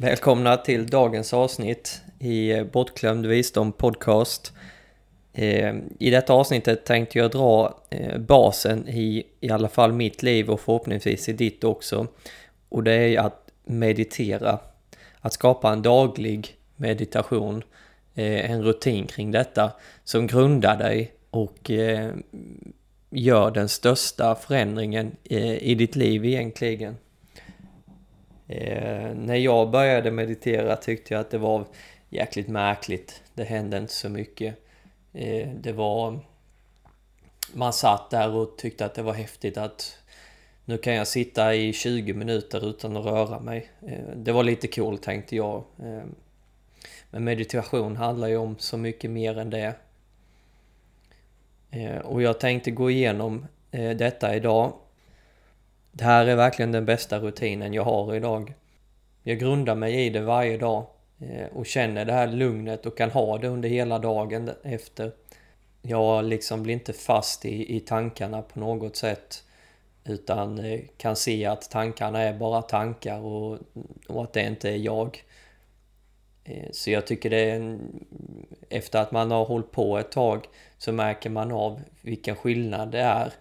Välkomna till dagens avsnitt i eh, Bortglömd Visdom Podcast. Eh, I detta avsnittet tänkte jag dra eh, basen i i alla fall mitt liv och förhoppningsvis i ditt också. Och det är att meditera. Att skapa en daglig meditation, en rutin kring detta som grundar dig och gör den största förändringen i ditt liv egentligen. Eh, när jag började meditera tyckte jag att det var jäkligt märkligt. Det hände inte så mycket. Eh, det var... Man satt där och tyckte att det var häftigt att nu kan jag sitta i 20 minuter utan att röra mig. Eh, det var lite coolt tänkte jag. Eh, men meditation handlar ju om så mycket mer än det. Eh, och jag tänkte gå igenom eh, detta idag det här är verkligen den bästa rutinen jag har idag. Jag grundar mig i det varje dag eh, och känner det här lugnet och kan ha det under hela dagen efter. Jag liksom blir inte fast i, i tankarna på något sätt utan eh, kan se att tankarna är bara tankar och, och att det inte är jag. Eh, så jag tycker det är en, efter att man har hållit på ett tag så märker man av vilken skillnad det är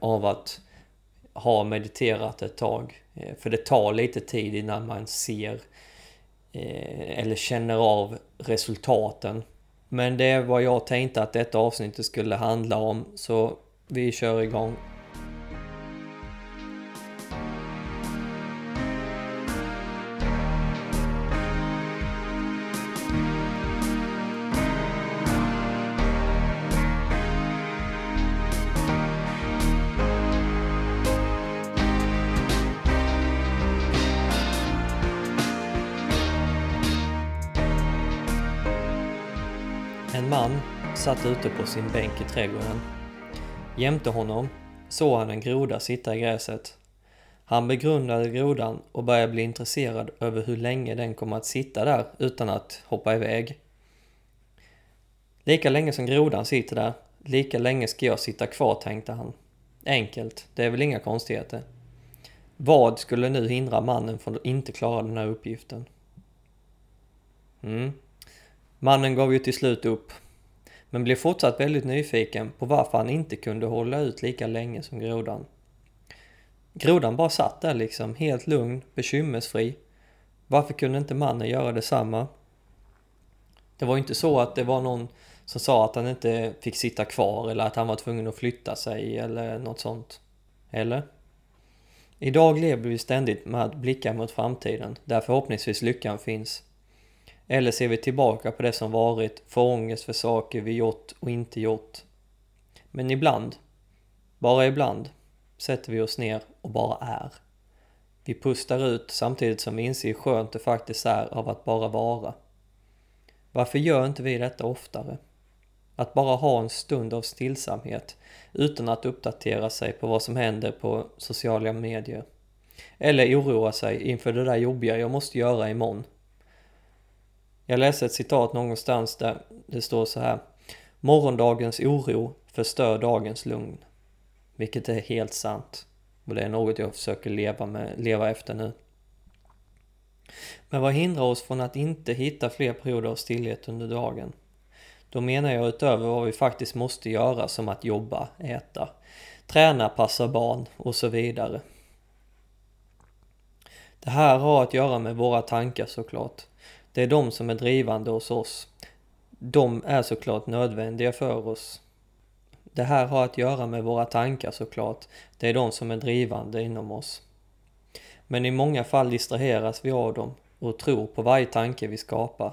av att har mediterat ett tag. Eh, för det tar lite tid innan man ser eh, eller känner av resultaten. Men det är vad jag tänkte att detta avsnittet skulle handla om, så vi kör igång. Satt ute på sin bänk i trädgården. Jämte honom såg han en groda sitta i gräset. Han begrundade grodan och började bli intresserad över hur länge den kommer att sitta där utan att hoppa iväg. Lika länge som grodan sitter där, lika länge ska jag sitta kvar, tänkte han. Enkelt, det är väl inga konstigheter. Vad skulle nu hindra mannen från att inte klara den här uppgiften? Mm, Mannen gav ju till slut upp, men blev fortsatt väldigt nyfiken på varför han inte kunde hålla ut lika länge som grodan. Grodan bara satt där liksom, helt lugn, bekymmersfri. Varför kunde inte mannen göra detsamma? Det var ju inte så att det var någon som sa att han inte fick sitta kvar eller att han var tvungen att flytta sig eller något sånt. Eller? Idag lever vi ständigt med att blicka mot framtiden, där förhoppningsvis lyckan finns. Eller ser vi tillbaka på det som varit, får ångest för saker vi gjort och inte gjort. Men ibland, bara ibland, sätter vi oss ner och bara är. Vi pustar ut samtidigt som vi inser hur skönt det faktiskt är av att bara vara. Varför gör inte vi detta oftare? Att bara ha en stund av stillsamhet utan att uppdatera sig på vad som händer på sociala medier. Eller oroa sig inför det där jobbiga jag måste göra imorgon jag läste ett citat någonstans där det står så här. Morgondagens oro förstör dagens lugn. Vilket är helt sant. Och det är något jag försöker leva, med, leva efter nu. Men vad hindrar oss från att inte hitta fler perioder av stillhet under dagen? Då menar jag utöver vad vi faktiskt måste göra som att jobba, äta, träna, passa barn och så vidare. Det här har att göra med våra tankar såklart. Det är de som är drivande hos oss. De är såklart nödvändiga för oss. Det här har att göra med våra tankar såklart. Det är de som är drivande inom oss. Men i många fall distraheras vi av dem och tror på varje tanke vi skapar.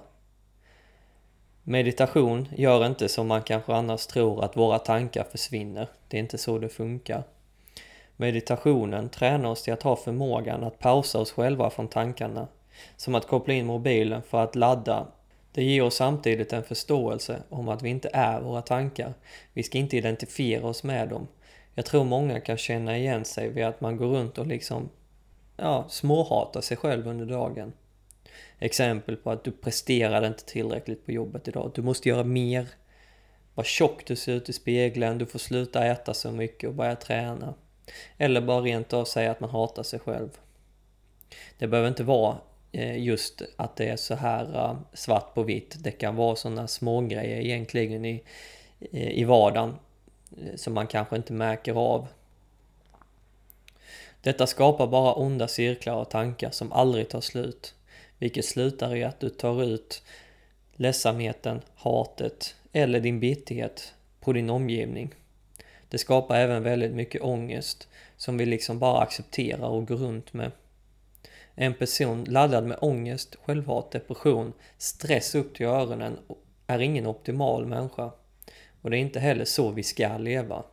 Meditation gör inte som man kanske annars tror att våra tankar försvinner. Det är inte så det funkar. Meditationen tränar oss till att ha förmågan att pausa oss själva från tankarna som att koppla in mobilen för att ladda. Det ger oss samtidigt en förståelse om att vi inte är våra tankar. Vi ska inte identifiera oss med dem. Jag tror många kan känna igen sig vid att man går runt och liksom ja, småhatar sig själv under dagen. Exempel på att du presterade inte tillräckligt på jobbet idag. Du måste göra mer. Vad tjock du ser ut i spegeln. Du får sluta äta så mycket och börja träna. Eller bara rent av säga att man hatar sig själv. Det behöver inte vara Eh, just att det är så här eh, svart på vitt. Det kan vara sådana små grejer egentligen i, eh, i vardagen som man kanske inte märker av. Detta skapar bara onda cirklar och tankar som aldrig tar slut, vilket slutar i att du tar ut ledsamheten, hatet eller din bitterhet på din omgivning. Det skapar även väldigt mycket ångest som vi liksom bara accepterar och går runt med. En person laddad med ångest, självhat, depression, stress upp till öronen är ingen optimal människa. Och det är inte heller så vi ska leva.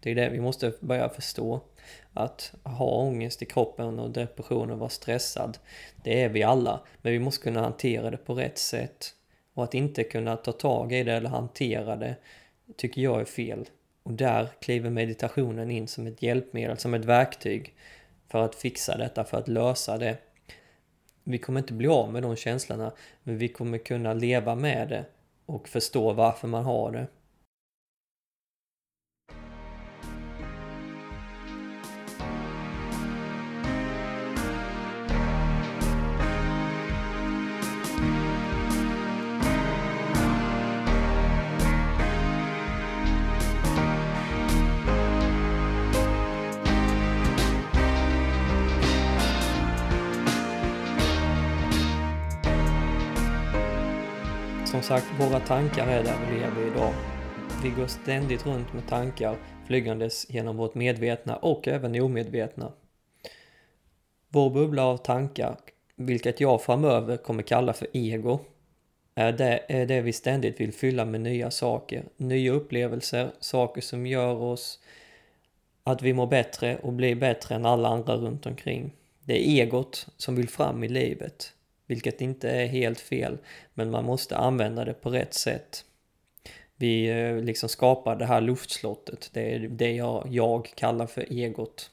Det är det vi måste börja förstå. Att ha ångest i kroppen och depression och vara stressad, det är vi alla. Men vi måste kunna hantera det på rätt sätt. Och att inte kunna ta tag i det eller hantera det tycker jag är fel. Och där kliver meditationen in som ett hjälpmedel, som ett verktyg för att fixa detta, för att lösa det. Vi kommer inte bli av med de känslorna, men vi kommer kunna leva med det och förstå varför man har det. Som sagt, våra tankar är där vi lever idag. Vi går ständigt runt med tankar flygandes genom vårt medvetna och även omedvetna. Vår bubbla av tankar, vilket jag framöver kommer kalla för ego, är det, är det vi ständigt vill fylla med nya saker, nya upplevelser, saker som gör oss att vi mår bättre och blir bättre än alla andra runt omkring. Det är egot som vill fram i livet. Vilket inte är helt fel, men man måste använda det på rätt sätt. Vi eh, liksom skapar det här luftslottet, det är det jag, jag kallar för egot.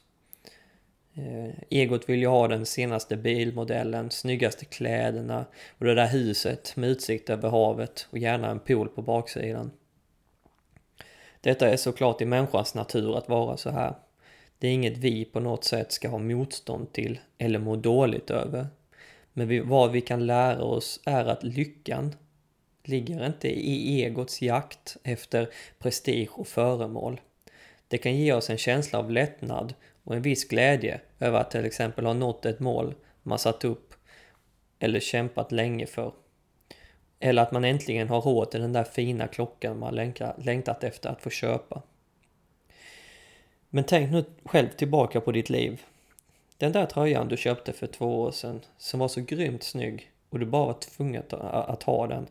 Eh, egot vill ju ha den senaste bilmodellen, snyggaste kläderna och det där huset med utsikt över havet och gärna en pool på baksidan. Detta är såklart i människans natur att vara så här. Det är inget vi på något sätt ska ha motstånd till eller må dåligt över. Men vi, vad vi kan lära oss är att lyckan ligger inte i egots jakt efter prestige och föremål. Det kan ge oss en känsla av lättnad och en viss glädje över att till exempel ha nått ett mål man satt upp eller kämpat länge för. Eller att man äntligen har råd till den där fina klockan man längtat efter att få köpa. Men tänk nu själv tillbaka på ditt liv. Den där tröjan du köpte för två år sedan som var så grymt snygg och du bara var tvungen att, att ha den.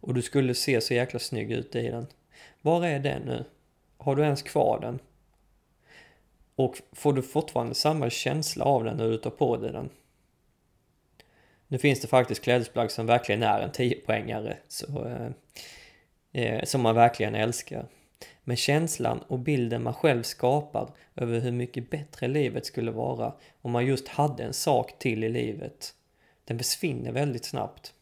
Och du skulle se så jäkla snygg ut i den. Var är den nu? Har du ens kvar den? Och får du fortfarande samma känsla av den när du tar på dig den? Nu finns det faktiskt klädesplagg som verkligen är en 10-poängare, så, eh, eh, som man verkligen älskar. Men känslan och bilden man själv skapar över hur mycket bättre livet skulle vara om man just hade en sak till i livet, den försvinner väldigt snabbt.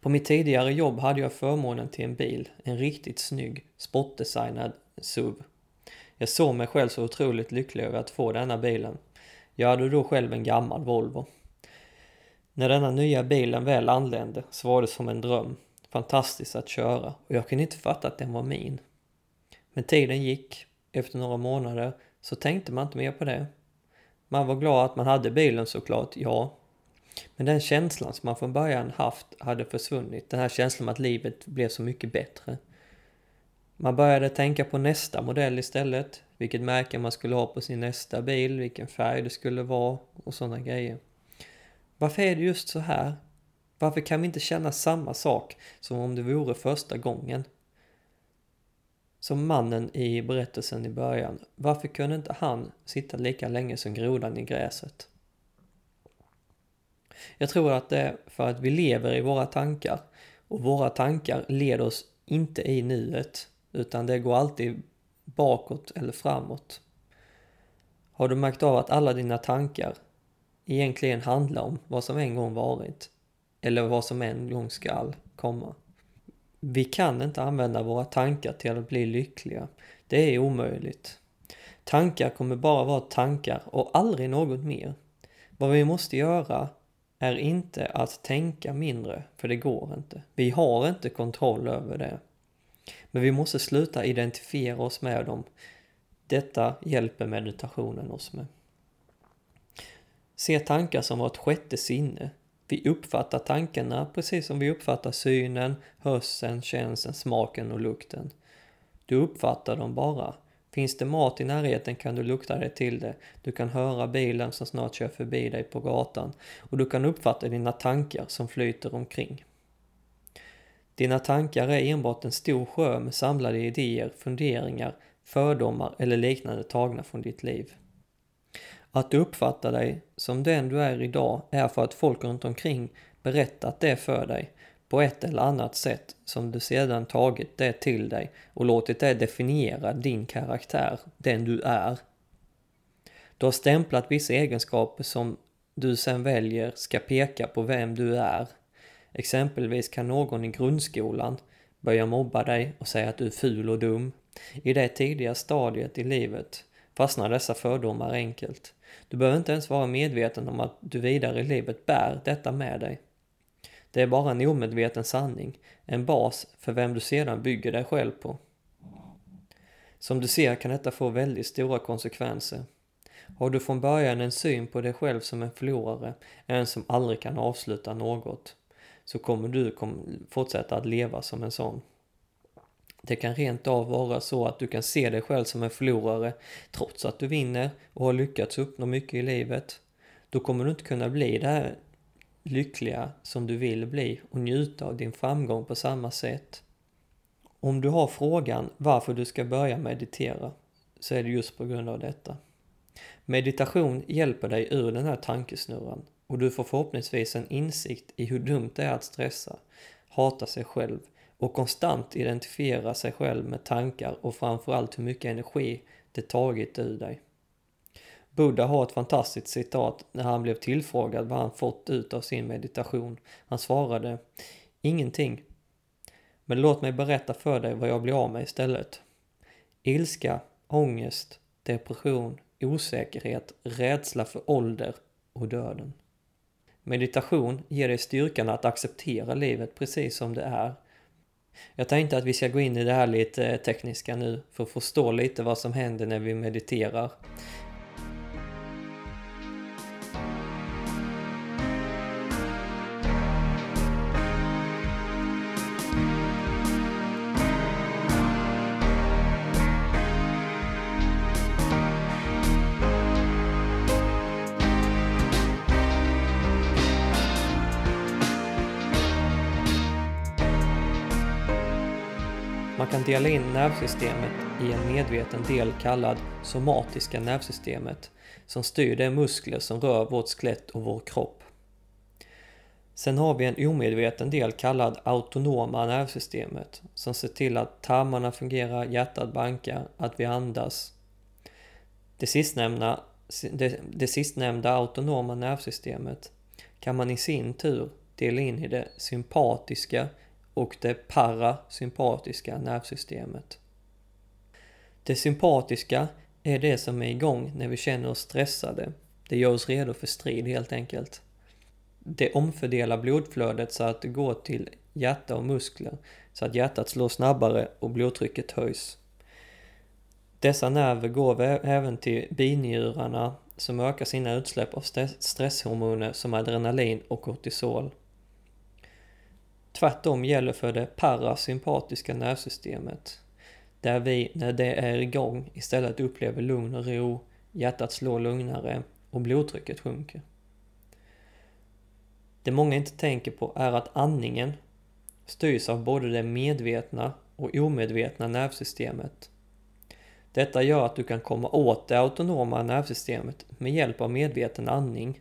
På mitt tidigare jobb hade jag förmånen till en bil, en riktigt snygg, sportdesignad SUV. Jag såg mig själv så otroligt lycklig över att få denna bilen. Jag hade då själv en gammal Volvo. När denna nya bilen väl anlände så var det som en dröm. Fantastiskt att köra och jag kunde inte fatta att den var min. Men tiden gick. Efter några månader så tänkte man inte mer på det. Man var glad att man hade bilen såklart, ja. Men den känslan som man från början haft hade försvunnit. Den här känslan att livet blev så mycket bättre. Man började tänka på nästa modell istället. Vilket märke man skulle ha på sin nästa bil, vilken färg det skulle vara och sådana grejer. Varför är det just så här? Varför kan vi inte känna samma sak som om det vore första gången? Som mannen i berättelsen i början, varför kunde inte han sitta lika länge som grodan i gräset? Jag tror att det är för att vi lever i våra tankar och våra tankar leder oss inte i nuet utan det går alltid bakåt eller framåt. Har du märkt av att alla dina tankar egentligen handlar om vad som en gång varit eller vad som en gång skall komma? Vi kan inte använda våra tankar till att bli lyckliga. Det är omöjligt. Tankar kommer bara vara tankar och aldrig något mer. Vad vi måste göra är inte att tänka mindre, för det går inte. Vi har inte kontroll över det. Men vi måste sluta identifiera oss med dem. Detta hjälper meditationen oss med. Se tankar som vårt sjätte sinne. Vi uppfattar tankarna precis som vi uppfattar synen, hörseln, känslan, smaken och lukten. Du uppfattar dem bara. Finns det mat i närheten kan du lukta dig till det. Du kan höra bilen som snart kör förbi dig på gatan och du kan uppfatta dina tankar som flyter omkring. Dina tankar är enbart en stor sjö med samlade idéer, funderingar, fördomar eller liknande tagna från ditt liv. Att du uppfattar dig som den du är idag är för att folk runt omkring berättat det för dig på ett eller annat sätt som du sedan tagit det till dig och låtit det definiera din karaktär, den du är. Du har stämplat vissa egenskaper som du sen väljer ska peka på vem du är. Exempelvis kan någon i grundskolan börja mobba dig och säga att du är ful och dum. I det tidiga stadiet i livet fastnar dessa fördomar enkelt. Du behöver inte ens vara medveten om att du vidare i livet bär detta med dig. Det är bara en omedveten sanning, en bas för vem du sedan bygger dig själv på. Som du ser kan detta få väldigt stora konsekvenser. Har du från början en syn på dig själv som en förlorare, en som aldrig kan avsluta något, så kommer du fortsätta att leva som en sån. Det kan rent av vara så att du kan se dig själv som en förlorare trots att du vinner och har lyckats uppnå mycket i livet. Då kommer du inte kunna bli det här lyckliga som du vill bli och njuta av din framgång på samma sätt. Om du har frågan varför du ska börja meditera så är det just på grund av detta. Meditation hjälper dig ur den här tankesnurran och du får förhoppningsvis en insikt i hur dumt det är att stressa, hata sig själv och konstant identifiera sig själv med tankar och framförallt hur mycket energi det tagit ur dig. Buddha har ett fantastiskt citat när han blev tillfrågad vad han fått ut av sin meditation. Han svarade Ingenting. Men låt mig berätta för dig vad jag blir av med istället. Ilska, ångest, depression, osäkerhet, rädsla för ålder och döden. Meditation ger dig styrkan att acceptera livet precis som det är. Jag tänkte att vi ska gå in i det här lite eh, tekniska nu för att förstå lite vad som händer när vi mediterar. Dela in nervsystemet i en medveten del kallad somatiska nervsystemet som styr de muskler som rör vårt skelett och vår kropp. Sen har vi en omedveten del kallad autonoma nervsystemet som ser till att tarmarna fungerar, hjärtat bankar, att vi andas. Det sistnämnda, det, det sistnämnda autonoma nervsystemet kan man i sin tur dela in i det sympatiska och det parasympatiska nervsystemet. Det sympatiska är det som är igång när vi känner oss stressade. Det gör oss redo för strid helt enkelt. Det omfördelar blodflödet så att det går till hjärta och muskler så att hjärtat slår snabbare och blodtrycket höjs. Dessa nerver går även till binjurarna som ökar sina utsläpp av stresshormoner som adrenalin och kortisol. Tvärtom gäller för det parasympatiska nervsystemet. Där vi, när det är igång, istället upplever lugn och ro, hjärtat slår lugnare och blodtrycket sjunker. Det många inte tänker på är att andningen styrs av både det medvetna och omedvetna nervsystemet. Detta gör att du kan komma åt det autonoma nervsystemet med hjälp av medveten andning.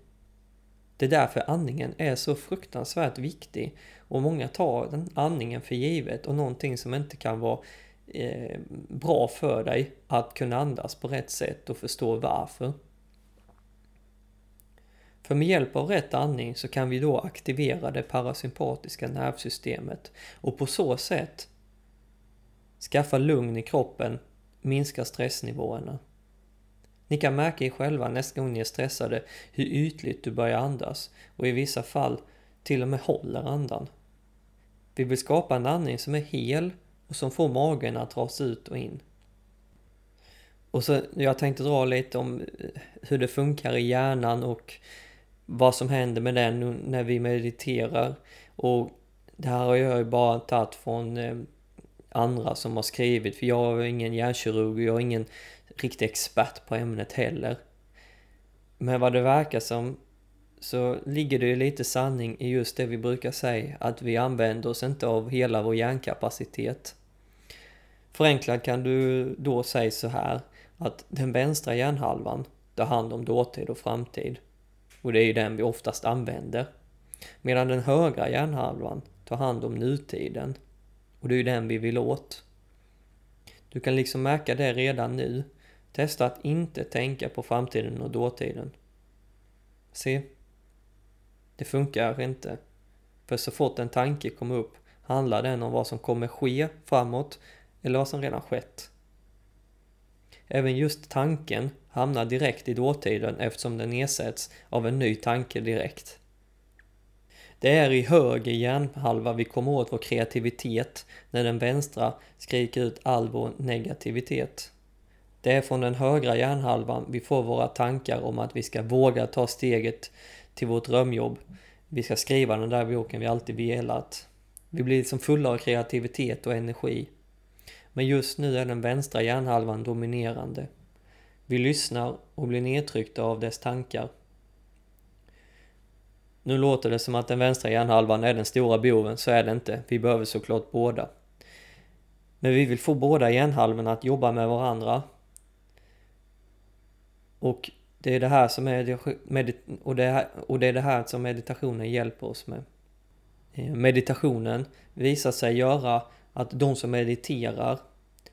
Det är därför andningen är så fruktansvärt viktig och många tar den andningen för givet och någonting som inte kan vara eh, bra för dig att kunna andas på rätt sätt och förstå varför. För med hjälp av rätt andning så kan vi då aktivera det parasympatiska nervsystemet och på så sätt skaffa lugn i kroppen, minska stressnivåerna. Ni kan märka er själva nästa gång ni är stressade hur ytligt du börjar andas och i vissa fall till och med håller andan. Vi vill skapa en andning som är hel och som får magen att dras ut och in. Och så, jag tänkte dra lite om eh, hur det funkar i hjärnan och vad som händer med den när vi mediterar. Och det här har jag ju bara tagit från eh, andra som har skrivit, för jag är ingen hjärnkirurg och jag är ingen riktig expert på ämnet heller. Men vad det verkar som så ligger det ju lite sanning i just det vi brukar säga, att vi använder oss inte av hela vår hjärnkapacitet. Förenklat kan du då säga så här, att den vänstra hjärnhalvan tar hand om dåtid och framtid. Och det är ju den vi oftast använder. Medan den högra hjärnhalvan tar hand om nutiden. Och det är ju den vi vill åt. Du kan liksom märka det redan nu. Testa att inte tänka på framtiden och dåtiden. Se. Det funkar inte. För så fort en tanke kommer upp handlar den om vad som kommer ske framåt eller vad som redan skett. Även just tanken hamnar direkt i dåtiden eftersom den ersätts av en ny tanke direkt. Det är i höger hjärnhalva vi kommer åt vår kreativitet när den vänstra skriker ut all vår negativitet. Det är från den högra hjärnhalvan vi får våra tankar om att vi ska våga ta steget till vårt drömjobb. Vi ska skriva den där boken vi alltid velat. Vi blir liksom fulla av kreativitet och energi. Men just nu är den vänstra hjärnhalvan dominerande. Vi lyssnar och blir nedtryckta av dess tankar. Nu låter det som att den vänstra hjärnhalvan är den stora boven, så är det inte. Vi behöver såklart båda. Men vi vill få båda hjärnhalvorna att jobba med varandra. Och det är det här som är, och det, här, och det är det här som meditationen hjälper oss med. Eh, meditationen visar sig göra att de som mediterar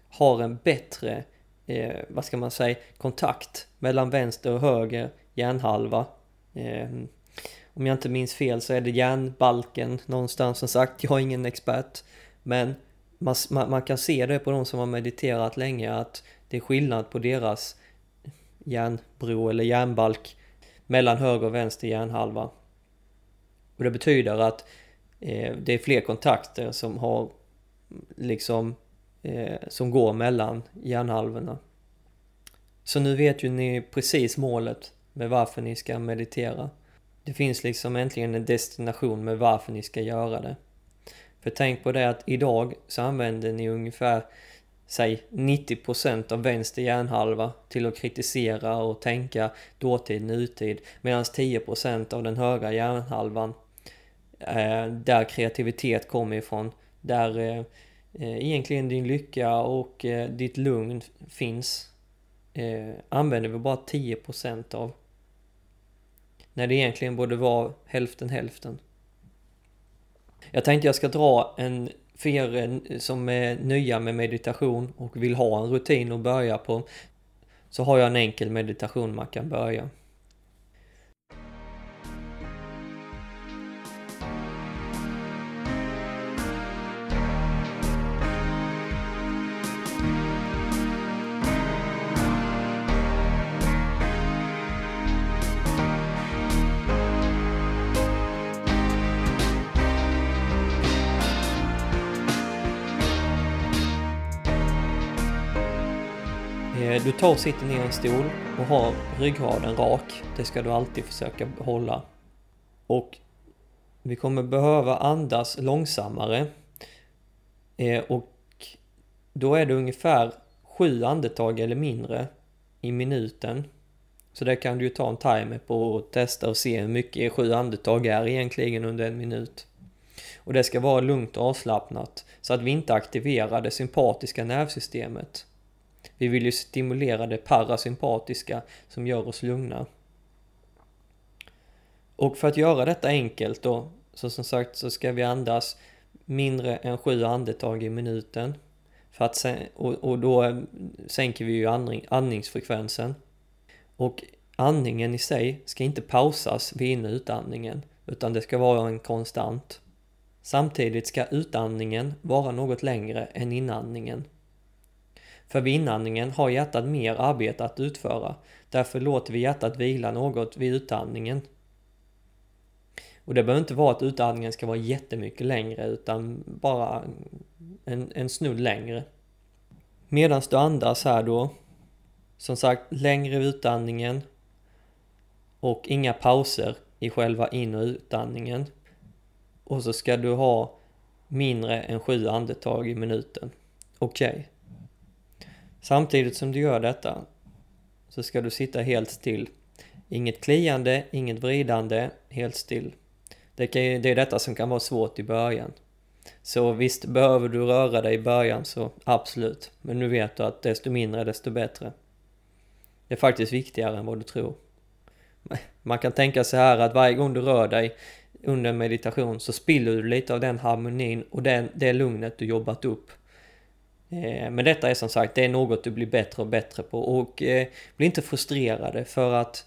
har en bättre, eh, vad ska man säga, kontakt mellan vänster och höger hjärnhalva. Eh, om jag inte minns fel så är det hjärnbalken någonstans, som sagt, jag är ingen expert. Men man, man, man kan se det på de som har mediterat länge att det är skillnad på deras järnbro eller järnbalk mellan höger och vänster hjärnhalva. Och det betyder att eh, det är fler kontakter som har liksom eh, som går mellan hjärnhalvorna. Så nu vet ju ni precis målet med varför ni ska meditera. Det finns liksom äntligen en destination med varför ni ska göra det. För tänk på det att idag så använder ni ungefär säg 90% av vänster hjärnhalva till att kritisera och tänka dåtid, nutid medan 10% av den högra hjärnhalvan eh, där kreativitet kommer ifrån, där eh, eh, egentligen din lycka och eh, ditt lugn finns eh, använder vi bara 10% av. När det egentligen borde vara hälften hälften. Jag tänkte jag ska dra en för er eh, som är nya med meditation och vill ha en rutin att börja på så har jag en enkel meditation man kan börja. Du tar och sitter ner i en stol och har ryggraden rak. Det ska du alltid försöka hålla. Och vi kommer behöva andas långsammare. Eh, och då är det ungefär sju andetag eller mindre i minuten. Så det kan du ju ta en timer på och testa och se hur mycket sju andetag är egentligen under en minut. Och det ska vara lugnt och avslappnat så att vi inte aktiverar det sympatiska nervsystemet. Vi vill ju stimulera det parasympatiska som gör oss lugna. Och för att göra detta enkelt då, så som sagt så ska vi andas mindre än sju andetag i minuten. För att sen, och, och då eh, sänker vi ju andning, andningsfrekvensen. Och andningen i sig ska inte pausas vid in och utandningen, utan det ska vara en konstant. Samtidigt ska utandningen vara något längre än inandningen. För vid inandningen har hjärtat mer arbete att utföra. Därför låter vi hjärtat vila något vid utandningen. Och det behöver inte vara att utandningen ska vara jättemycket längre utan bara en, en snudd längre. Medan du andas här då, som sagt längre utandningen och inga pauser i själva in och utandningen. Och så ska du ha mindre än sju andetag i minuten. Okej. Okay. Samtidigt som du gör detta så ska du sitta helt still. Inget kliande, inget vridande, helt still. Det, kan, det är detta som kan vara svårt i början. Så visst, behöver du röra dig i början så absolut. Men nu vet du att desto mindre desto bättre. Det är faktiskt viktigare än vad du tror. Man kan tänka sig här att varje gång du rör dig under meditation så spiller du lite av den harmonin och den, det lugnet du jobbat upp. Eh, men detta är som sagt, det är något du blir bättre och bättre på och eh, bli inte frustrerade för att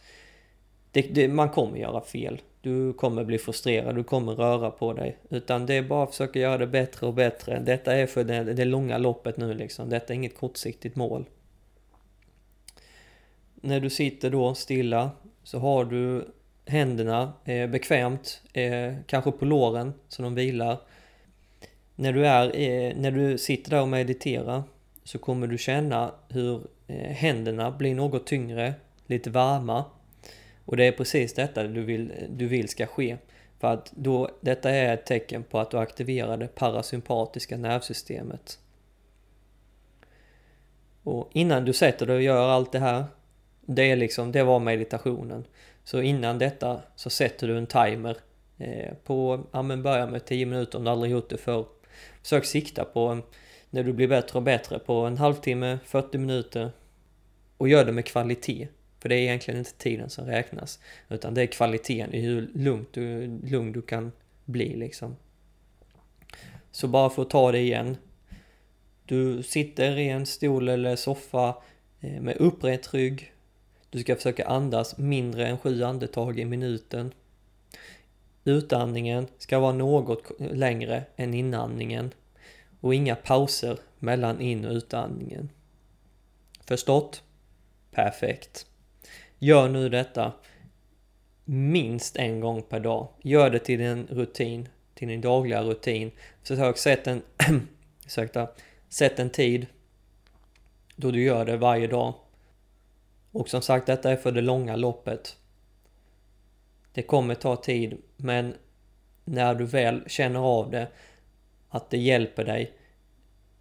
det, det, man kommer göra fel. Du kommer bli frustrerad, du kommer röra på dig. Utan det är bara att försöka göra det bättre och bättre. Detta är för det, det långa loppet nu liksom. Detta är inget kortsiktigt mål. När du sitter då stilla så har du händerna eh, bekvämt, eh, kanske på låren så de vilar. När du, är, eh, när du sitter där och mediterar så kommer du känna hur eh, händerna blir något tyngre, lite varma. Och det är precis detta du vill, du vill ska ske. För att då, detta är ett tecken på att du aktiverar det parasympatiska nervsystemet. Och innan du sätter dig och gör allt det här, det är liksom, det var meditationen. Så innan detta så sätter du en timer eh, på, ja men börja med 10 minuter om du aldrig gjort det förr. Försök sikta på, när du blir bättre och bättre, på en halvtimme, 40 minuter. Och gör det med kvalitet. För det är egentligen inte tiden som räknas. Utan det är kvaliteten i hur lugnt du, lugn du kan bli liksom. Så bara för att ta det igen. Du sitter i en stol eller soffa eh, med upprätt rygg. Du ska försöka andas mindre än sju andetag i minuten. Utandningen ska vara något längre än inandningen. Och inga pauser mellan in och utandningen. Förstått? Perfekt. Gör nu detta minst en gång per dag. Gör det till din rutin, till din dagliga rutin. Försök sätt en, ursäkta, sätt en tid då du gör det varje dag. Och som sagt, detta är för det långa loppet. Det kommer ta tid, men när du väl känner av det, att det hjälper dig.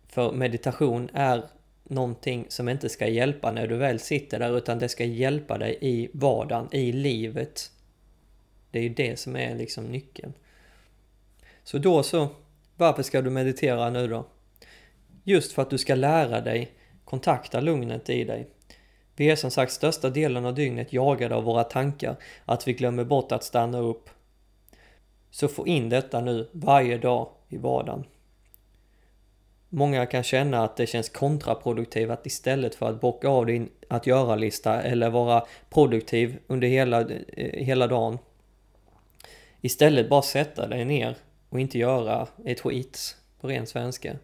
För meditation är någonting som inte ska hjälpa när du väl sitter där utan det ska hjälpa dig i vardagen, i livet. Det är ju det som är liksom nyckeln. Så då så, varför ska du meditera nu då? Just för att du ska lära dig kontakta lugnet i dig. Vi är som sagt största delen av dygnet jagade av våra tankar, att vi glömmer bort att stanna upp. Så få in detta nu varje dag i vardagen. Många kan känna att det känns kontraproduktivt att istället för att bocka av din att göra-lista eller vara produktiv under hela, eh, hela dagen. Istället bara sätta dig ner och inte göra ett skit på ren svenska.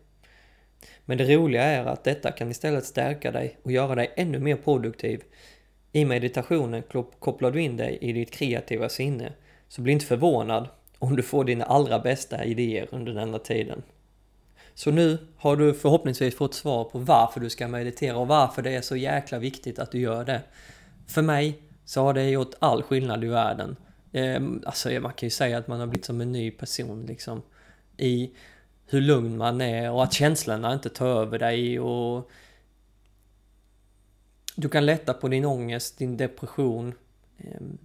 Men det roliga är att detta kan istället stärka dig och göra dig ännu mer produktiv. I meditationen kopplar du in dig i ditt kreativa sinne. Så bli inte förvånad om du får dina allra bästa idéer under denna tiden. Så nu har du förhoppningsvis fått svar på varför du ska meditera och varför det är så jäkla viktigt att du gör det. För mig så har det gjort all skillnad i världen. Ehm, alltså man kan ju säga att man har blivit som en ny person liksom. I hur lugn man är och att känslorna inte tar över dig och du kan lätta på din ångest, din depression. Ehm,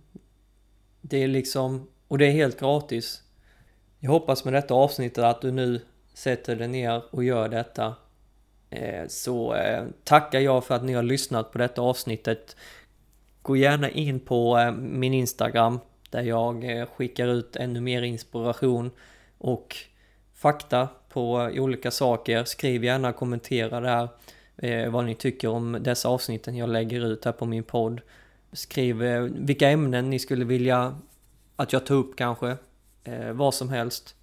det är liksom, och det är helt gratis. Jag hoppas med detta avsnittet att du nu sätter dig ner och gör detta. Ehm, så eh, tackar jag för att ni har lyssnat på detta avsnittet. Gå gärna in på eh, min Instagram där jag eh, skickar ut ännu mer inspiration och fakta på olika saker. Skriv gärna och kommentera där eh, vad ni tycker om dessa avsnitten jag lägger ut här på min podd. Skriv eh, vilka ämnen ni skulle vilja att jag tar upp kanske. Eh, vad som helst.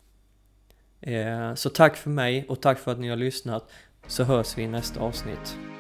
Eh, så tack för mig och tack för att ni har lyssnat. Så hörs vi i nästa avsnitt.